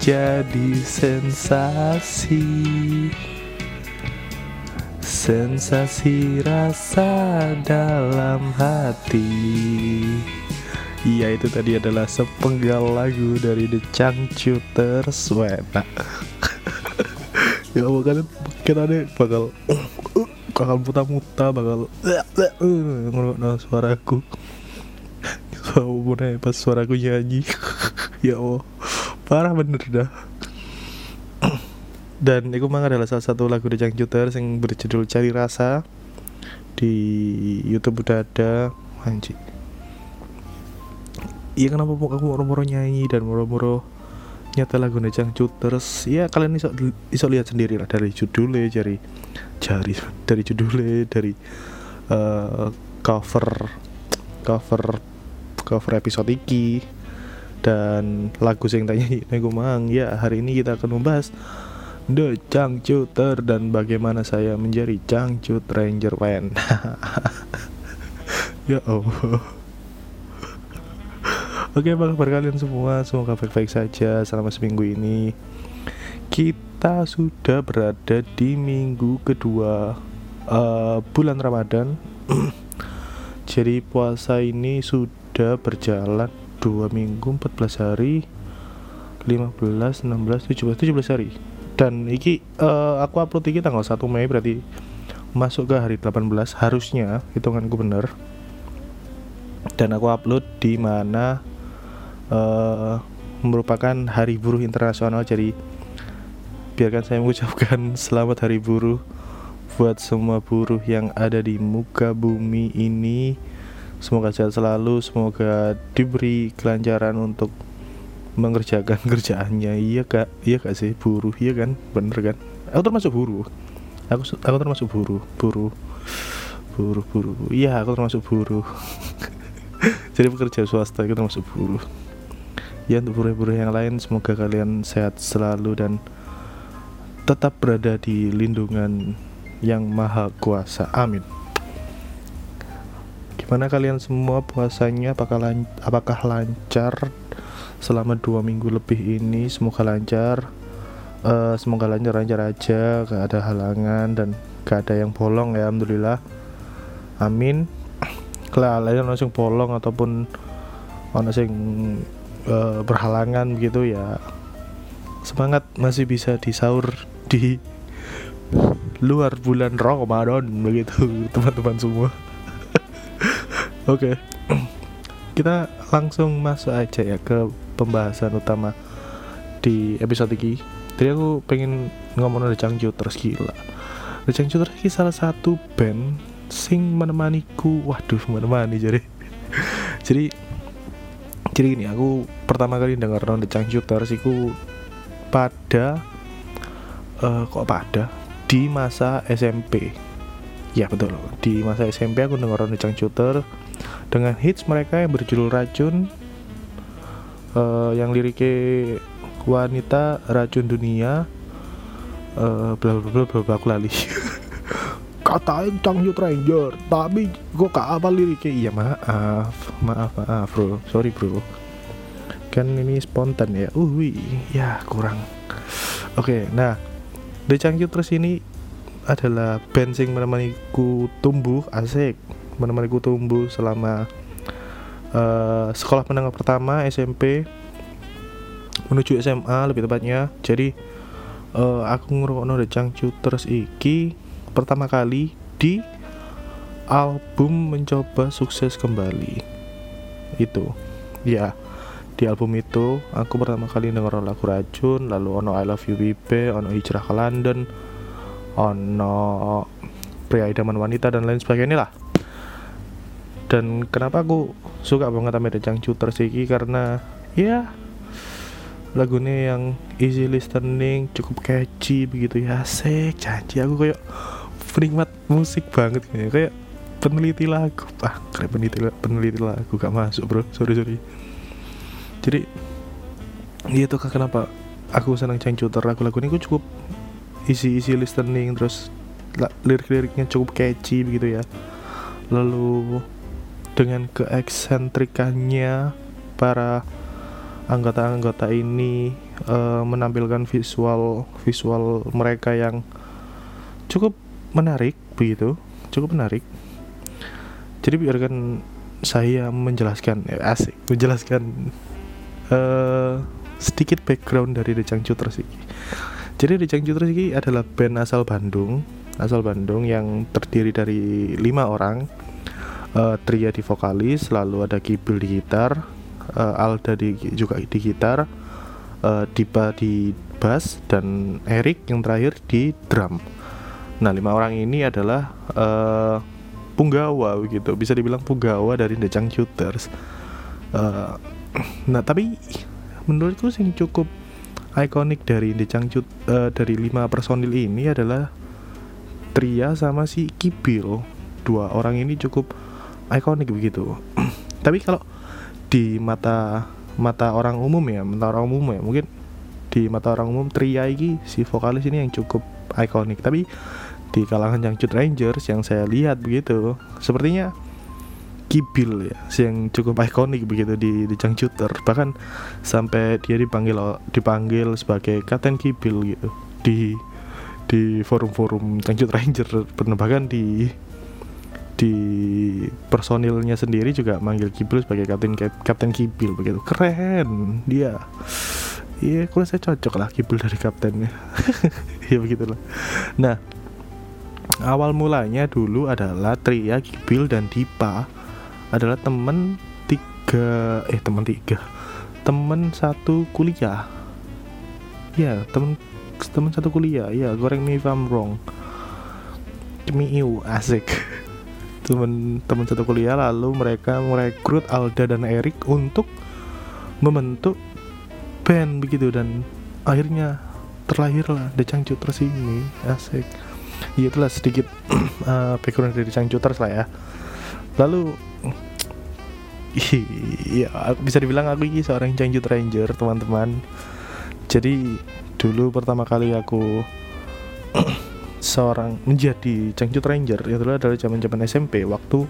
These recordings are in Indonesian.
berganti jadi sensasi. Sensasi rasa dalam hati. Iya itu tadi adalah sepenggal lagu dari The Changcuters Wena Ya kan kita deh bakal bakal muta-muta bakal ngelok suaraku. Walaupun pas suaraku nyanyi. Ya Allah Parah bener dah. Dan itu memang adalah salah satu lagu The Jangcuter yang berjudul Cari Rasa di YouTube udah ada. Anjing. Iya kenapa aku moro-moro nyanyi dan moro-moro nyata lagu The Jangcuters ya kalian iso, iso lihat sendiri lah dari judulnya dari jari dari judulnya dari uh, cover cover cover episode iki dan lagu yang tanya nego mang ya hari ini kita akan membahas The Changcuter dan bagaimana saya menjadi Changcut Ranger Pen ya Allah. Oke apa kabar kalian semua. Semoga baik-baik saja selama seminggu ini. Kita sudah berada di minggu kedua uh, Bulan Ramadan. Jadi puasa ini sudah berjalan dua minggu 14 hari 15, 16, 17, 17 hari. Dan iki uh, aku upload iki tanggal 1 Mei berarti masuk ke hari 18 harusnya hitunganku bener. Dan aku upload di mana uh, merupakan hari buruh internasional jadi biarkan saya mengucapkan selamat hari buruh buat semua buruh yang ada di muka bumi ini semoga sehat selalu semoga diberi kelancaran untuk mengerjakan kerjaannya. Iya kak. Iya kak sih. Buruh iya kan? Bener kan? Aku termasuk buruh aku aku termasuk buruh buruh buruh buruh iya aku termasuk buruh jadi pekerja swasta itu termasuk buruh ya untuk buruh-buruh yang lain semoga kalian sehat selalu dan tetap berada di lindungan yang maha kuasa. Amin gimana kalian semua puasanya? Apakah lan apakah lancar selama dua minggu lebih ini? Semoga lancar. Uh, semoga lancar lancar aja. Gak ada halangan dan gak ada yang bolong ya alhamdulillah. Amin. Kalau lain langsung bolong ataupun ono sing uh, berhalangan begitu ya semangat masih bisa disaur di luar bulan Ramadan begitu teman-teman semua oke. Kita langsung masuk aja ya ke pembahasan utama di episode ini jadi aku pengen ngomong ada Changju terus gila. The Changju terus ini salah satu band sing menemaniku. Waduh menemani jadi. Jadi jadi gini aku pertama kali dengar The Changju terus itu pada uh, kok pada? Di masa SMP ya betul. Di masa SMP aku dengar The Changju dengan hits mereka yang berjudul Racun uh, yang liriknya wanita racun dunia uh, bla bla bla bla aku lali. Katain Ranger tapi kok gak apa liriknya? Iya maaf maaf maaf bro. Sorry bro. Kan ini spontan ya. Uh ya kurang. Oke okay, nah The Changyut terus ini adalah band yang menemaniku tumbuh asik menemaniku tumbuh selama uh, sekolah menengah pertama SMP menuju SMA lebih tepatnya. Jadi uh, aku ngerokok The Changchu terus iki pertama kali di album mencoba sukses kembali. Itu. Ya di album itu aku pertama kali denger lagu racun lalu ono I Love You Bibe ono hijrah ke London ono pria idaman wanita dan lain sebagainya lah dan kenapa aku suka banget sama The Changcuter Siki karena ya lagunya yang easy listening cukup catchy begitu ya. Asik janji aku kayak penikmat musik banget ya kayak peneliti lagu. Ah kayak peneliti peneliti lagu gak masuk bro. Sorry sorry. Jadi itu kak kenapa aku senang Changcuter lagu-lagu ini cukup easy easy listening terus lirik-liriknya cukup catchy begitu ya. Lalu dengan keeksentrikannya para anggota-anggota ini uh, menampilkan visual visual mereka yang cukup menarik begitu. Cukup menarik. Jadi biarkan saya menjelaskan ya, asik menjelaskan uh, sedikit background dari The Changcuters ini jadi The Changcuters ini adalah band asal Bandung asal Bandung yang terdiri dari lima orang uh, Tria di vokalis lalu ada Kibil di gitar uh, Alda di, juga di gitar uh, Dipa di bass dan Erik yang terakhir di drum. Nah lima orang ini adalah uh, punggawa begitu. Bisa dibilang punggawa dari The Changcuters uh, nah tapi menurutku sing cukup ikonik dari The Changcut uh, dari lima personil ini adalah Tria sama si Kibil. Dua orang ini cukup ikonik begitu. Tapi kalau di mata mata orang umum ya mata orang umum ya mungkin di mata orang umum Tria ini si vokalis ini yang cukup ikonik. Tapi di kalangan yang Cut Rangers yang saya lihat begitu sepertinya Kibil ya yang cukup ikonik begitu di di Jangcuter bahkan sampai dia dipanggil dipanggil sebagai Kapten Kibil gitu di di forum-forum Cangcut Ranger pernah bahkan di di personilnya sendiri juga manggil Kibil sebagai kapten kapten Kibil begitu. Keren dia. Iya kalau saya cocok lah Kibil dari kaptennya. Ya begitulah. Nah awal mulanya dulu adalah Tria Kibil dan Dipa adalah temen tiga eh teman tiga. Temen satu kuliah. Ya temen teman satu kuliah. Ya goreng me if I'm wrong. Iu asik teman teman satu kuliah lalu mereka merekrut Alda dan Erik untuk membentuk band begitu dan akhirnya terlahirlah The Changcuters ini. Asik. Ya itulah sedikit uh, background dari Changcuters lah ya. Lalu iya bisa dibilang aku ini seorang Changcut Ranger teman-teman. Jadi dulu pertama kali aku seorang menjadi Cangcut Ranger itu adalah zaman zaman SMP waktu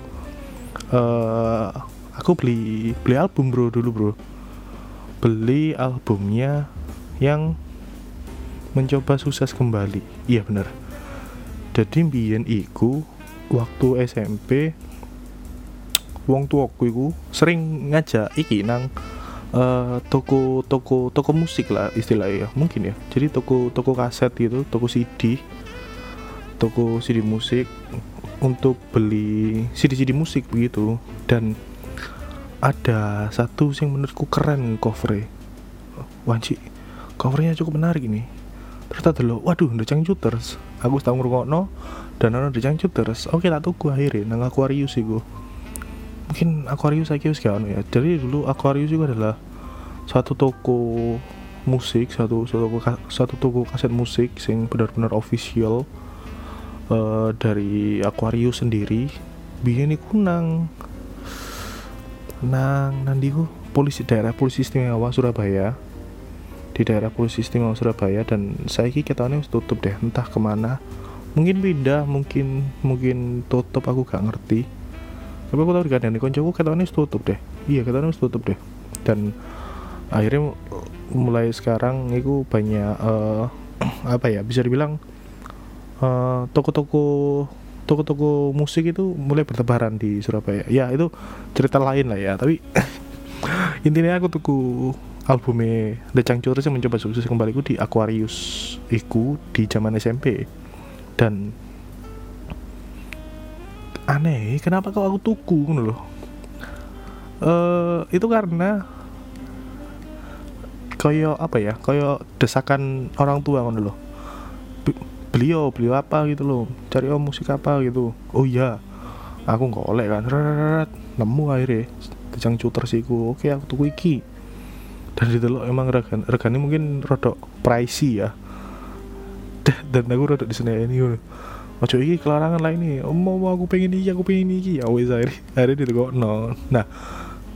uh, aku beli beli album bro dulu bro. Beli albumnya yang mencoba sukses kembali. Iya bener. Jadi mbien iku waktu SMP wong tuaku iku sering ngajak iki nang uh, toko toko toko musik lah istilahnya ya mungkin ya. Jadi toko toko kaset gitu toko CD toko CD musik untuk beli CD CD musik begitu. Dan ada satu yang menurutku keren covernya. Wanci covernya cukup menarik ini. Terus ada lo waduh The Changcuters aku tahu no dan ada The Changcuters oke tak tuku akhirnya nang Aquarius sih gue mungkin Aquarius saya kira sekarang ya. Jadi dulu Aquarius juga adalah satu toko musik satu satu toko satu toko kaset musik yang benar-benar official uh, dari Aquarius sendiri biar iku nang nang nanti ku polisi daerah polisi istimewa Surabaya. Di daerah polisi istimewa Surabaya dan saya kita ini tutup deh entah ke mana. Mungkin pindah mungkin mungkin tutup aku gak ngerti. Tapi aku tahu di kandang koncoku katanya tutup deh. Iya katanya tutup deh. Dan akhirnya mulai sekarang itu banyak uh, apa ya bisa dibilang uh, toko-toko toko-toko musik itu mulai bertebaran di Surabaya. Ya itu cerita lain lah ya tapi intinya aku tuku albumnya The Changcures yang mencoba sukses kembali di Aquarius iku di zaman SMP dan aneh kenapa kok aku tuku loh uh, itu karena koyo apa ya? Koyo desakan orang tua ngono loh beliau beliau apa gitu loh. Cari oh musik apa gitu. Oh iya aku nggak oleh kan nemu akhirnya. Kejang cuter siku oke aku tuku iki. Dan itu loh emang regan regane mungkin rodok pricey ya. Dan aku rodok di sini ini ojo iki kelarangan lah ini. Oh, mau aku pengen iki aku pengen iki. Ya wes akhirnya akhirnya kok no nah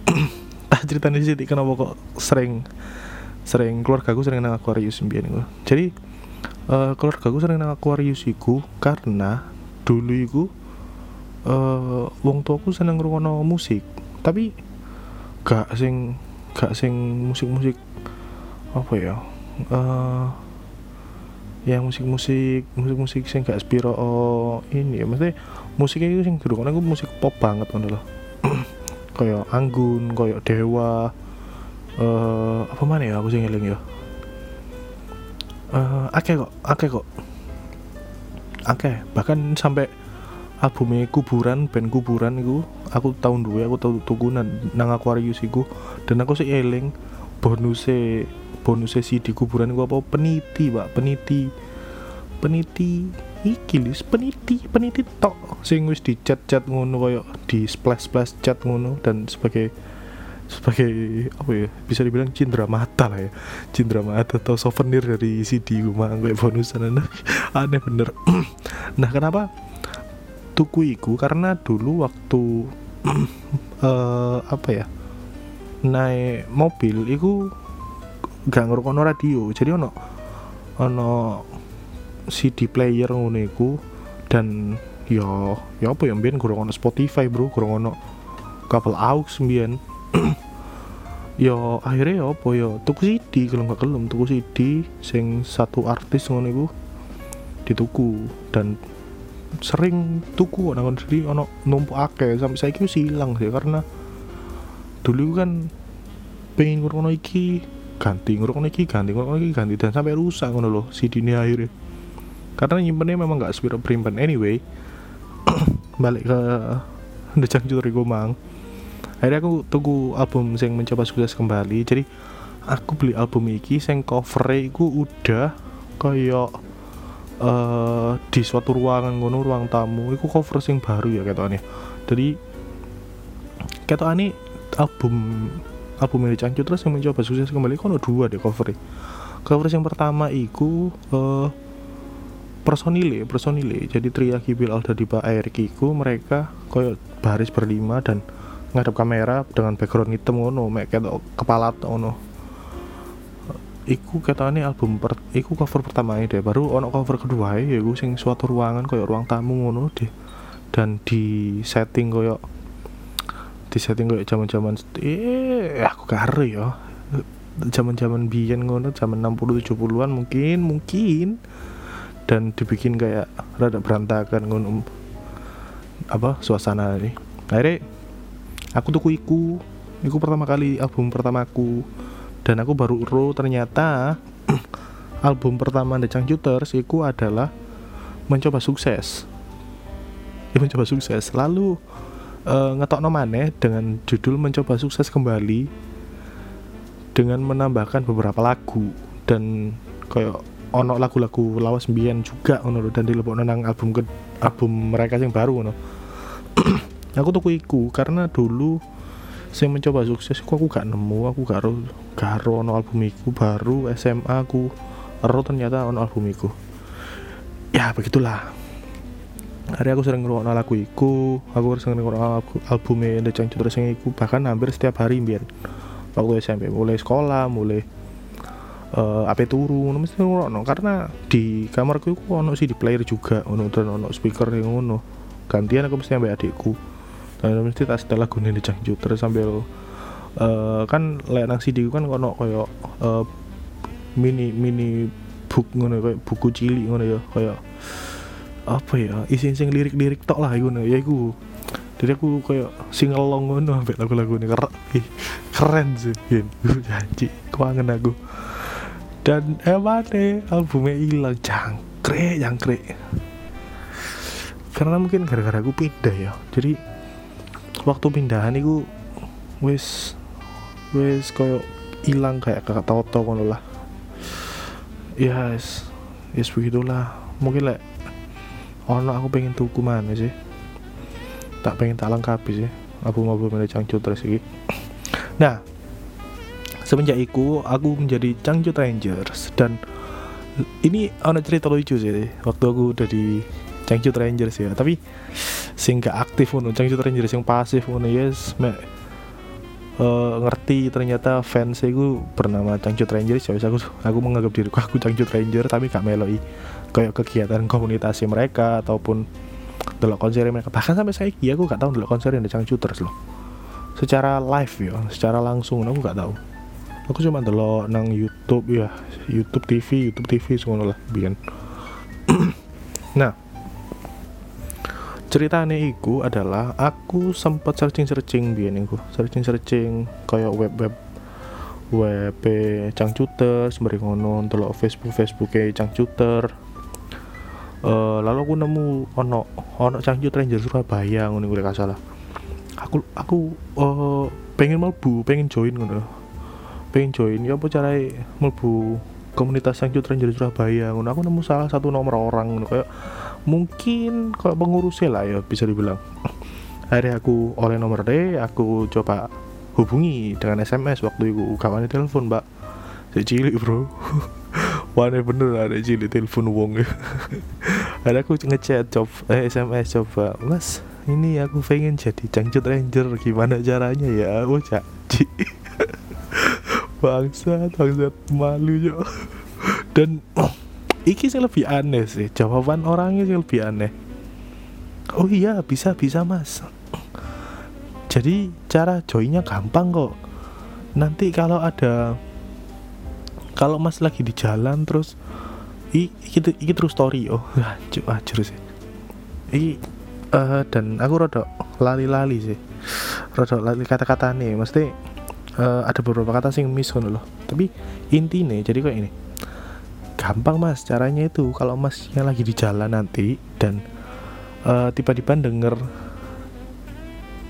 tak ceritanya sih kenapa kok sering sering keluarga aku sering nang Aquarius mbiyen jadi uh, keluarga aku sering nang Aquarius iku karena dulu iku uh, wong tuaku seneng ngrungokno musik. Tapi gak sing gak sing musik-musik apa ya eh ya musik-musik musik-musik sing gak spiro oh, ini ya. Maksudnya musiknya itu sing dulu aku musik pop banget kan loh kayak Anggun kayak Dewa eh apa mana ya aku sing ngeling ya eh akeh kok akeh kok. Akeh bahkan sampai albumnya kuburan band kuburan itu aku tahun dua aku tahu tuku nang, nang Aquarius iku. Dan aku sih eling bonusnya bonusnya CD kuburan iku apa? Peniti pak peniti. Peniti iki lis peniti peniti tok. Sing wis dicat cat ngono koyo di splash splash cat ngono dan sebagai sebagai apa ya bisa dibilang cindera mata lah ya. Cindera mata atau souvenir dari CD gue mah kayak bonusan aneh bener. Nah kenapa? Tuku iku karena dulu waktu uh, apa ya naik mobil iku gak ngerokok radio. Jadi ono ono CD player ngono dan yo yo apa yang biyen kurang ono Spotify bro kurang ono kabel aux mbiyen yo akhirnya yo apa yo tuku CD kalau nggak kelem tuku CD sing satu artis ngono iku dituku. Dan sering tuku nang jadi ono numpuk akeh. Sampai saya kira hilang sih karena dulu kan pengen ngurung iki ganti ngurung iki ganti ngurung iki ganti dan sampai rusak ngono loh CD ini akhirnya. Karena nyimpennya memang nggak sepiro perimpan anyway balik ke The Cangcut Mang akhirnya aku tunggu album yang mencoba sukses kembali. Jadi aku beli album iki sing cover iku udah kayak uh, di suatu ruangan ngono ruang tamu. Itu cover sing baru ya ketokane. Jadi ketokane album album ini Cangcut terus yang mencoba sukses kembali kono dua deh cover cover yang pertama iku uh, personile personile. Jadi Tria Kibil Alda Dipa Erik iku mereka koyo baris berlima dan ngadep kamera dengan background hitam ngono mek ketok kepala ngono. Iku ketane album per, iku cover pertama deh baru ono cover kedua ya iku sing suatu ruangan koyo ruang tamu ngono deh. Dan di setting koyo di setting koyo zaman-zaman eh aku karo ya. Zaman-zaman biyen ngono zaman 60 70-an mungkin mungkin. Dan dibikin kayak rada berantakan ngono apa suasana ini. Akhirnya aku tuku iku. Iku pertama kali album pertamaku. Dan aku baru ro ternyata album pertama The Changcuters itu adalah mencoba sukses. Ya, mencoba sukses. Lalu uh, ngetok nomane dengan judul mencoba sukses kembali dengan menambahkan beberapa lagu. Dan kayak ono lagu-lagu lawas mbiyen juga ono dan dilebokno nang album ke album mereka yang baru ono aku tuku iku karena dulu saya mencoba sukses kok aku gak nemu aku gak ro gak ro ono album iku. Baru SMA aku ro ternyata ono album iku. Ya begitulah. Hari aku sering ngerungokno lagu iku aku sering ngerungokno albumnya The Cangcut Racing iku. Bahkan hampir setiap hari biar waktu SMP mulai sekolah mulai uh, apa turu mesti ngerungokno karena di kamarku iku ono sih di player juga ono dan ono speaker yang ono gantian aku mesti ambil adikku dan mesti tak setelah lagu di Cangcut terus sambil uh, kan lek nang CD kan kono koyo uh, mini mini book ngono koyo buku cilik ngono ya. Koyo apa ya isi sing lirik-lirik tok lah ngono. Ya iku. Jadi aku kayak singelong ngono sampai lagu-lagu ini. Keren keren sih. Gitu janji kewangan aku. Dan emang deh albumnya hilang jangkrik jangkrik. Karena mungkin gara-gara aku pindah ya. Jadi waktu pindahan itu wis wis koyo hilang kayak kakak toto ngono lah. Yes yes begitulah. Mungkin lek ono aku pengen tuku mana sih. Tak pengen tak lengkapi sih aku ngobrol sama cangcut terus iki. Nah semenjak itu aku menjadi cangcut rangers dan ini ono cerita lucu sih waktu aku udah di Cangcut Rangers ya. Tapi sing gak aktif ngono Cangcut Rangers yang pasif ngono yes me, uh, ngerti ternyata fans aku bernama Cangcut Rangers ya aku aku menganggap diriku aku Cangcut Ranger tapi gak meloi kayak kegiatan komunitas mereka ataupun delok konser mereka. Bahkan sampai saya aku gak tahu delok konser yang Cangcut terus loh. Secara live ya secara langsung aku nggak tahu aku cuma delok nang YouTube ya YouTube TV YouTube TV semua lah biar nah ceritanya iku adalah aku sempat searching searching biar iku. Searching searching kayak web web web cangcuter sembari ngono delok Facebook Facebook cangcuter uh, lalu aku nemu ono ono cangcut ranger Surabaya ngono gue salah. Aku aku uh, pengen melbu pengen join ngono pengen join ya apa cara melbu komunitas cangcut ranger Surabaya ngono. Aku nemu salah satu nomor orang ngono kayak mungkin kalau pengurusnya lah ya bisa dibilang. Akhirnya aku oleh nomor D aku coba hubungi dengan SMS waktu itu kawannya telepon mbak. Cilik bro. Wane bener ada cilik telepon wong. Ada aku ngechat coba eh, SMS coba mas ini aku pengen jadi cangcut ranger. Gimana caranya ya? Oh caci bangsat bangsat malu yo. Dan oh, iki sih lebih aneh sih jawaban orangnya sih lebih aneh. Oh iya bisa bisa mas. Jadi cara joinnya gampang kok. Nanti kalau ada kalau mas lagi di jalan terus iki, iki terus story. Oh anjir anjir sih. I uh, dan aku rada lali-lali sih. Rada lali kata-kata nih mesti uh, ada beberapa kata sing miss loh tapi intinya jadi kayak ini gampang mas caranya itu. Kalau masnya lagi di jalan nanti dan uh, tiba-tiba denger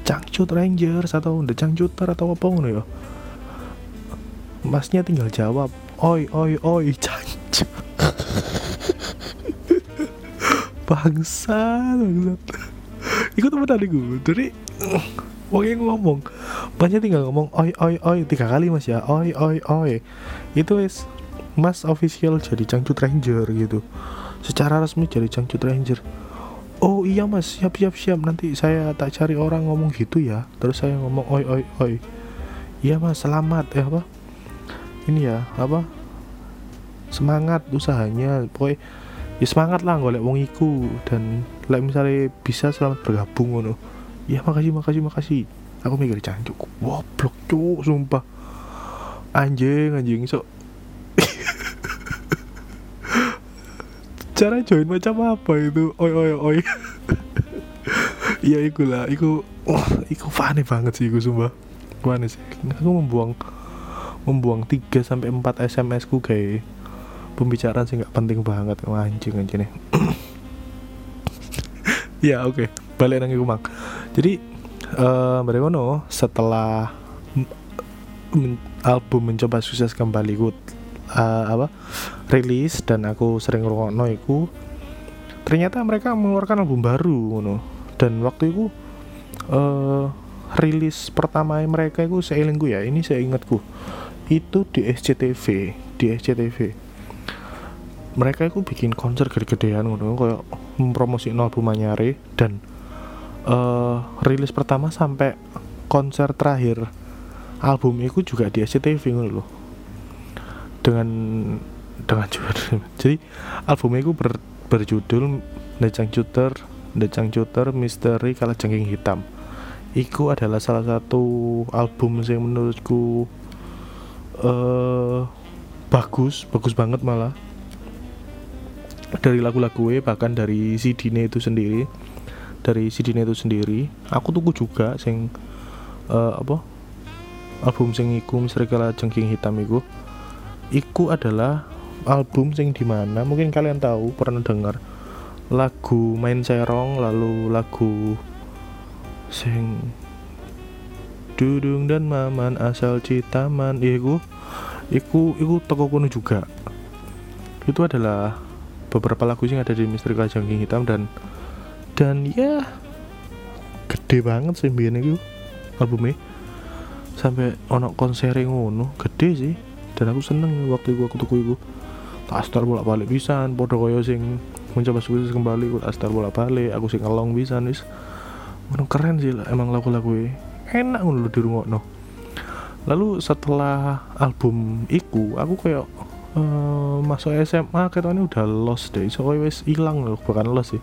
cangcut rangers atau the cangcuter atau apa ngono ya. Masnya tinggal jawab oi oi oi cangcut bangsa bangsat ikut temen tadi gue jadi Wong yang ngomong. Masnya tinggal ngomong oi oi oi tiga kali mas ya. Oi oi oi. Itu is Mas official jadi Cangcut Ranger gitu. Secara resmi jadi Cangcut Ranger. Oh iya mas. Siap siap siap. Nanti saya tak cari orang ngomong gitu ya. Terus saya ngomong oi oi oi. Iya mas. Selamat. Ya apa? Ini ya apa? Semangat usahanya. Pokoknya ya semangat lah golek wong iku. Dan like misalnya bisa selamat bergabung ngono. Ya makasih makasih makasih. Aku mikir cancuk goblok cuk sumpah. Anjing anjing. So cara join macam apa itu? Oi oi oi. Iya iku lah iku wah iku funny banget sih iku sumpah. Funny sih. Aku membuang membuang 3 sampai 4 SMS ku kayak pembicaraan sih nggak penting banget. Anjing anjing nih ya oke. Okay. balik nang iku mang jadi uh, setelah album mencoba sukses kembali ku uh, apa rilis dan aku sering ngrungokno iku ternyata mereka mengeluarkan album baru ngono. Dan waktu itu uh, rilis pertama mereka itu saya ingatku ya ini saya ingatku itu di SCTV di SCTV mereka itu bikin konser gede-gedean ngono kayak mempromosi album Manyare dan uh, rilis pertama sampai konser terakhir album itu juga di SCTV ngono loh dengan dengan jadi albumnya itu ber, berjudul The Changcuter The Changcuter Misteri Kala Jengking Hitam. Iku adalah salah satu album yang menurutku uh, bagus bagus banget malah. Dari lagu-lagu bahkan dari CD-nya itu sendiri dari CD-nya itu sendiri aku tunggu juga sing uh, apa album sing iku Misteri Kala Jengking Hitam iku Iku adalah album sing di mana mungkin kalian tahu pernah dengar lagu main serong lalu lagu sing Dudung dan Maman asal Citaman iku iku iku toko kuno juga. Itu adalah beberapa lagu yang ada di Misteri Kajangking Hitam dan dan ya gede banget sih biar itu albumnya. Sampai ono konser ngono gede sih dan aku seneng waktu itu aku tuku itu. Tak bolak balik bisa podo koyo sing mencoba sukses kembali aku astar bolak balik aku sing ngelong bisa nih Menurut keren sih lah emang lagu-lagu enak ngono di rumah no lalu setelah album iku aku kayak uh, masuk SMA ketone udah lost deh. So wes hilang loh bukan lost sih.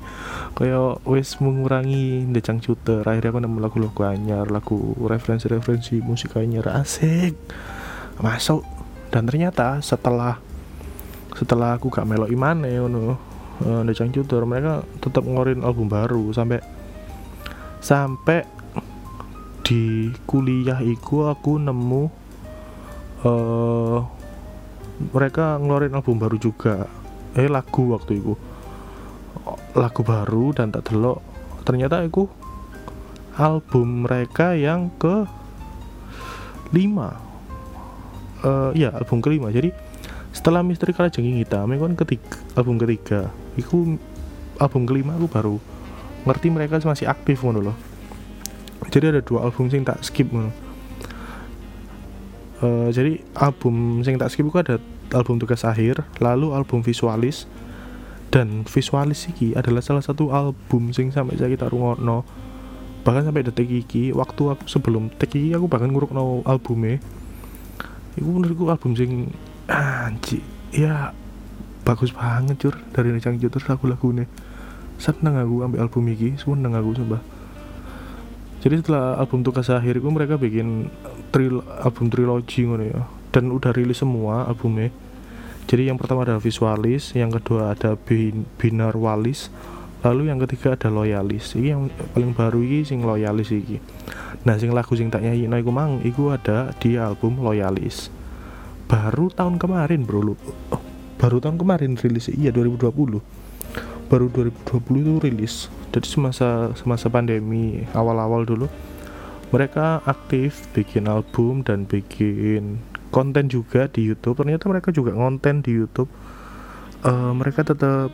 Kayak wes mengurangi decang shooter. Akhirnya aku nemu lagu-lagu anyar lagu referensi-referensi musik anyar. Asik. Masuk dan ternyata setelah setelah aku gak melok iman ya no uh, decang shooter mereka tetap ngeluarin album baru sampai sampai di kuliah itu aku nemu uh, mereka ngeluarin album baru juga. Eh lagu waktu itu lagu baru dan tak delok. Ternyata itu album mereka yang ke lima uh, ya album kelima. Jadi setelah Misteri Kalajengking Hitam itu kan ketiga album ketiga itu album kelima aku baru ngerti mereka masih aktif ngono loh. Jadi ada dua album sing tak skip ngono. Uh, jadi album sing tak skip itu ada album tugas akhir lalu album visualis. Dan visualis iki adalah salah satu album sing sampai saya kita rungokno. Bahkan sampai detik iki waktu aku sebelum detik iki aku bahkan ngurukno albumnya itu menurutku album sing anji ya bagus banget cur dari Necang terus lagu-lagunya seneng aku ambil album iki seneng aku sumpah. Jadi setelah album tugas akhir itu mereka bikin tril album trilogi ngono ya. Dan udah rilis semua albumnya. Jadi yang pertama adalah visualis yang kedua ada bin, binar walis lalu yang ketiga ada loyalis. Ini yang paling baru ini sing loyalis ini nah sing lagu sing tak nyanyi iku mang iku ada di album loyalis. Baru tahun kemarin bro lu. Oh, baru tahun kemarin rilis iya 2020 baru 2020 itu rilis. Jadi semasa semasa pandemi awal-awal dulu mereka aktif bikin album dan bikin konten juga di YouTube. Ternyata mereka juga konten di YouTube. Uh, mereka tetap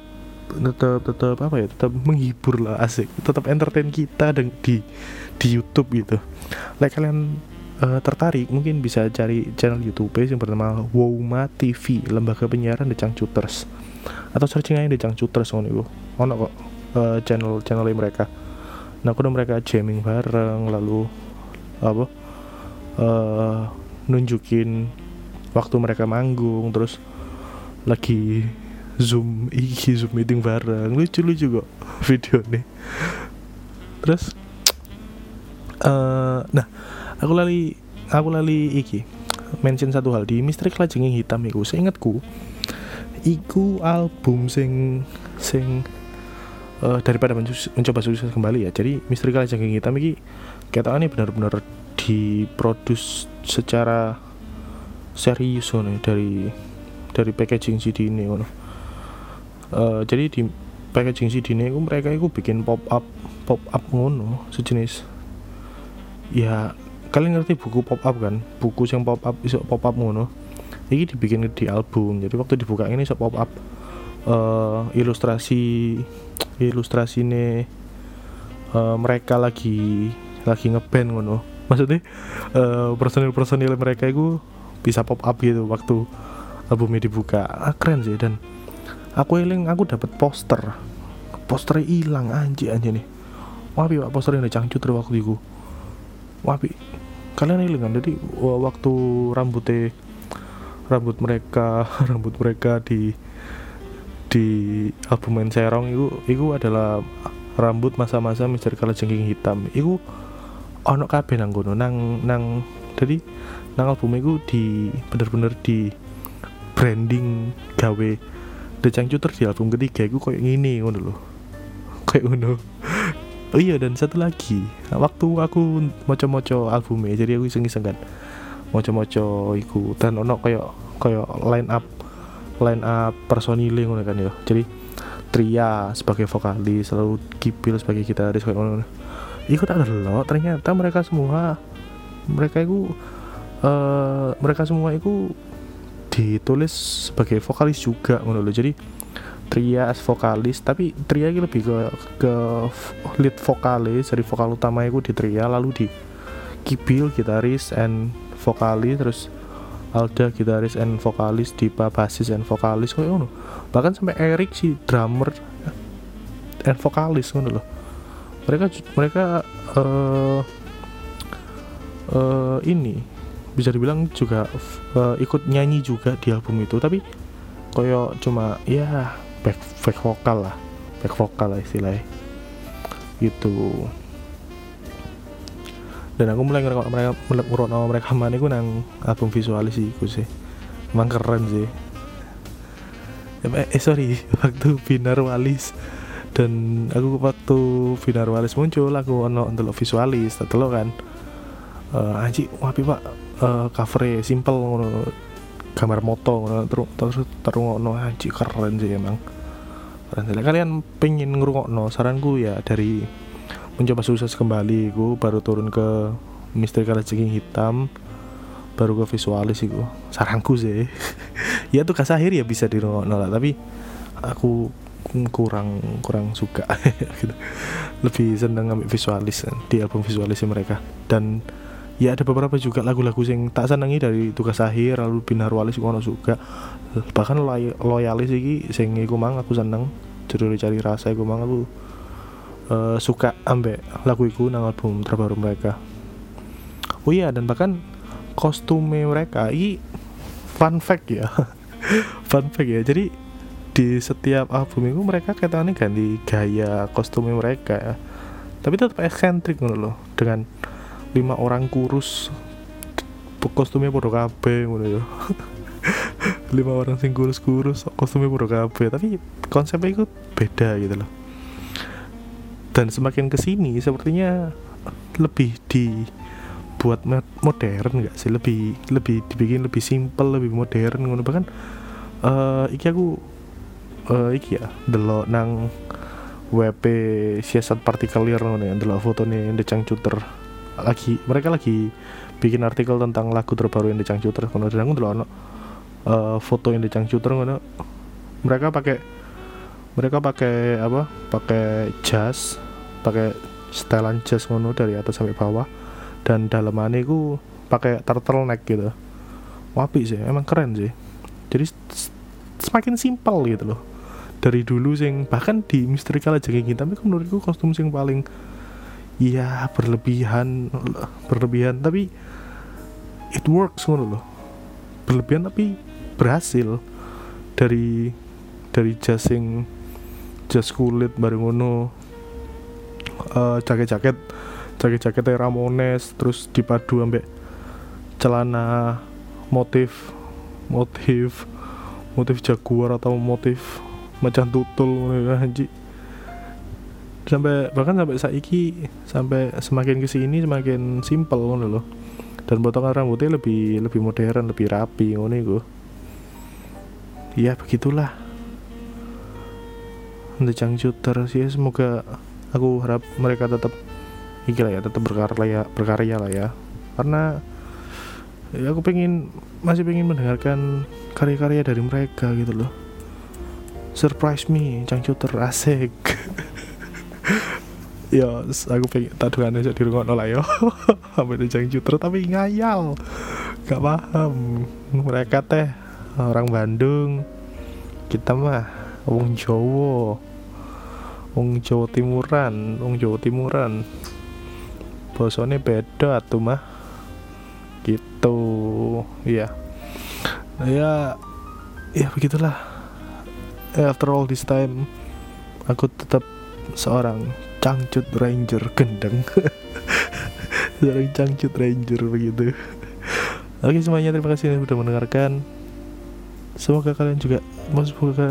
tetap tetap apa ya tetap menghibur lah asik. Tetap entertain kita dan di di YouTube gitu. Like kalian uh, tertarik mungkin bisa cari channel YouTube yang bernama Woma TV lembaga penyiaran The Cangcuters atau searching aja di Cangcuters ngono iku. Ono kok uh, channel channel mereka. Nah aku mereka jamming bareng lalu apa uh, nunjukin waktu mereka manggung terus lagi zoom iki zoom meeting bareng. Lucu lucu kok video nih terus? Uh, nah aku lali aku lali iki mention satu hal di Misteri Kelajenging Hitam iku seingatku iku album sing sing uh, daripada mencoba sukses kembali ya. Jadi Misteri Kalajengking Hitam ini kita ini benar-benar diproduce secara serius nih dari dari packaging CD ini uh, jadi di packaging CD ini mereka itu bikin pop up pop up ngono sejenis. Ya kalian ngerti buku pop up kan? Buku yang pop up iso pop up ngono. Ini dibikin di album jadi waktu dibuka ini iso pop up. Uh, ilustrasi ilustrasi nih uh, mereka lagi lagi ngeband ngono. Maksudnya uh, personil personil mereka itu bisa pop up gitu waktu albumnya dibuka. Ah, keren sih dan aku eling aku dapat poster. Posternya hilang anji anji nih. Wapi pak poster yang cangcut waktu itu. Wapi kalian eling kan? Jadi waktu rambutnya rambut mereka rambut mereka di di album main serong itu itu adalah rambut masa-masa Mister Kalajengking hitam. Itu ono kabeh nang gono nang nang jadi nang album itu di bener-bener di branding gawe The Cangcuter di album ketiga itu kayak gini ngono loh kayak ngono. Oh iya dan satu lagi. Waktu aku moco-moco albumnya jadi aku iseng-iseng kan. Moco-moco iku dan ono kayak kayak line up line up personil ngono kan ya. Jadi Tria sebagai vokalis lalu Kipil sebagai gitaris kayak ngono Iku tak lo ternyata mereka semua mereka itu uh, mereka semua itu ditulis sebagai vokalis juga loh jadi Tria as vokalis tapi Tria ini lebih ke ke lead vokalis. Dari vokal utama itu di Tria lalu di Kipil gitaris and vokalis terus Alda gitaris and vokalis Dipa basis and vokalis kok ngono. Bahkan sampai Eric si drummer and vokalis ngono loh mereka mereka uh, uh, ini bisa dibilang juga uh, ikut nyanyi juga di album itu. Tapi koyo cuma ya back back vokal lah. Back vokal lah istilahnya. Gitu. Dan aku mulai ngerokok mereka ngerokok nama mereka mana aku nang album visualis sih aku sih. Emang keren sih. Eh, eh sorry waktu binar walis dan aku waktu binar walis muncul aku ono untuk visualis lo kan. Uh, anji wapi pak uh, cover simple ngono. Gambar moto ngono terus terungokno anji keren sih emang. Keren kalian pengen ngerungokno saranku ya dari mencoba sukses kembali gue baru turun ke misteri kala jengking hitam baru ke visualis itu saranku sih. Ya tuh akhir ya bisa di lah tapi aku kurang kurang suka. Gitu. lebih seneng ngambil visualis di album visualis mereka. Dan ya ada beberapa juga lagu-lagu yang tak senengi dari tugas akhir lalu binar walis gue suka bahkan loyalis iki sing iku mang aku seneng judul cari rasa iku mang aku uh, suka ambek lagu itu nang album terbaru mereka. Oh iya dan bahkan kostumnya mereka ini fun fact ya. Fun fact ya. Jadi di setiap album itu mereka kaitannya ganti gaya kostumnya mereka ya. Tapi tetap eksentrik loh dengan lima orang kurus. Kostumnya bodoh kabe ya. Lima orang sing kurus-kurus kostumnya bodoh kabe tapi konsepnya itu beda gitu loh. Dan semakin ke sini sepertinya lebih dibuat modern nggak sih? Lebih lebih dibikin lebih simpel lebih modern ngono. Bahkan uh, iki aku uh, iki ya delok nang WP siasat partikelir ngono ya delok fotonya The Changcuter lagi mereka lagi bikin artikel tentang lagu terbaru yang The Changcuter ngono dan aku delok uh, foto yang The Changcuter ngono. Mereka pakai mereka pakai apa? Pakai jas pakai setelan jas ngono dari atas sampai bawah. Dan dalamannya ku pakai turtleneck gitu. Wapi sih emang keren sih. Jadi semakin simpel gitu loh. Dari dulu sing bahkan di misteri kala jengking tapi menurutku kostum sing paling iya berlebihan berlebihan. Tapi it works ngono loh berlebihan tapi berhasil. Dari dari jas sing jas kulit bareng ngono. Uh, jaket-jaket jaket-jaketnya Ramones terus dipadu ambek celana motif motif motif jaguar atau motif macan tutul anji sampai bahkan sampai saiki sampai semakin ke sini semakin simpel ngono loh dan potongan rambutnya lebih lebih modern lebih rapi ngono itu ya begitulah. The Changcuter sih semoga aku harap mereka tetap iki lah ya tetap berkarya berkarya lah ya. Karena ya aku pengen masih pengen mendengarkan karya-karya dari mereka gitu loh surprise me cangcuter asik ya aku pengen taduhan aja di rumah lah yo sampai di cangcuter tapi ngayal. Gak paham. Mereka teh orang Bandung. Kita mah wong Jawa. Wong Jawa Timuran wong Jawa Timuran. Bosone beda tuh mah. Gitu. Ya nah, ya ya begitulah. After all this time aku tetap seorang cangcut ranger gendeng. Seorang cangcut ranger begitu. Oke semuanya terima kasih sudah mendengarkan. Semoga kalian juga semoga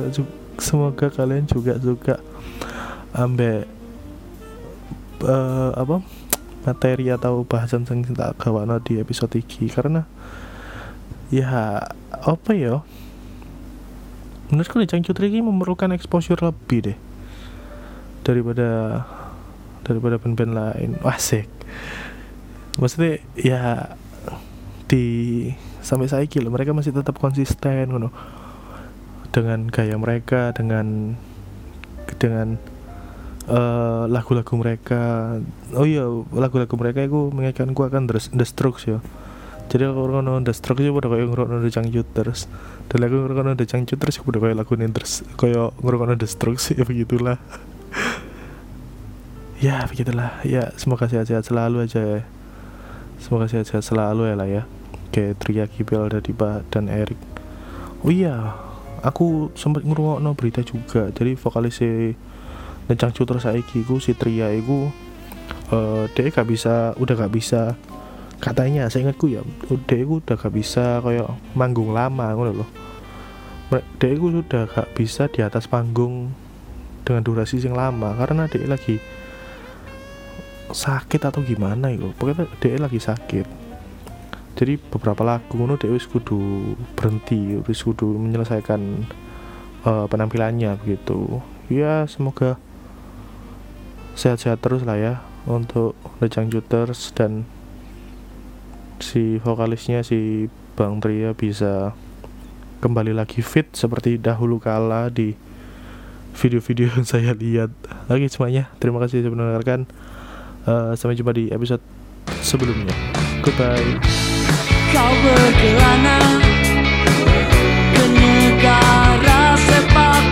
semoga kalian juga suka ambek uh, apa? Materi atau bahasan yang tak gawana di episode ini karena ya apa ya? Menurutku nih Cangcut ini memerlukan exposure lebih deh daripada daripada band-band lain. Asik maksudnya ya di sampai saya kilo mereka masih tetap konsisten know, dengan gaya mereka dengan dengan eh, lagu-lagu mereka. Oh iya lagu-lagu mereka itu mengingatkan gua akan The Strokes ya. Jadi aku ngono The Strokes itu udah kayak ngono The terus. Dan lagu ngono The Changcut terus udah kayak lagu ini terus kayak ngono The Strokes ya begitulah ya begitulah. Ya semoga sehat-sehat selalu aja ya. Semoga sehat-sehat selalu ya lah ya. Kayak Tria Kibel dari Pak dan Erik. Oh iya aku sempat ngrungokno berita juga. Jadi vokalis Nencang Cuter saiki ku si Tria iku uh, dia gak bisa udah gak bisa. Katanya saya ingatku ya dia udah gak bisa kayak manggung lama ngono loh dia iku sudah gak bisa di atas panggung dengan durasi yang lama. Karena dia lagi sakit atau gimana itu? Pokoknya dia lagi sakit. Jadi beberapa lagu ngono dia wis kudu berhenti wis kudu menyelesaikan uh, penampilannya begitu. Ya semoga sehat-sehat terus lah ya untuk The Juters dan si vokalisnya si Bang Tria bisa kembali lagi fit seperti dahulu kala di video-video yang saya lihat. Oke semuanya. Terima kasih sudah mendengarkan uh, sampai jumpa di episode sebelumnya. Goodbye. Kau berkelana ke negara sepak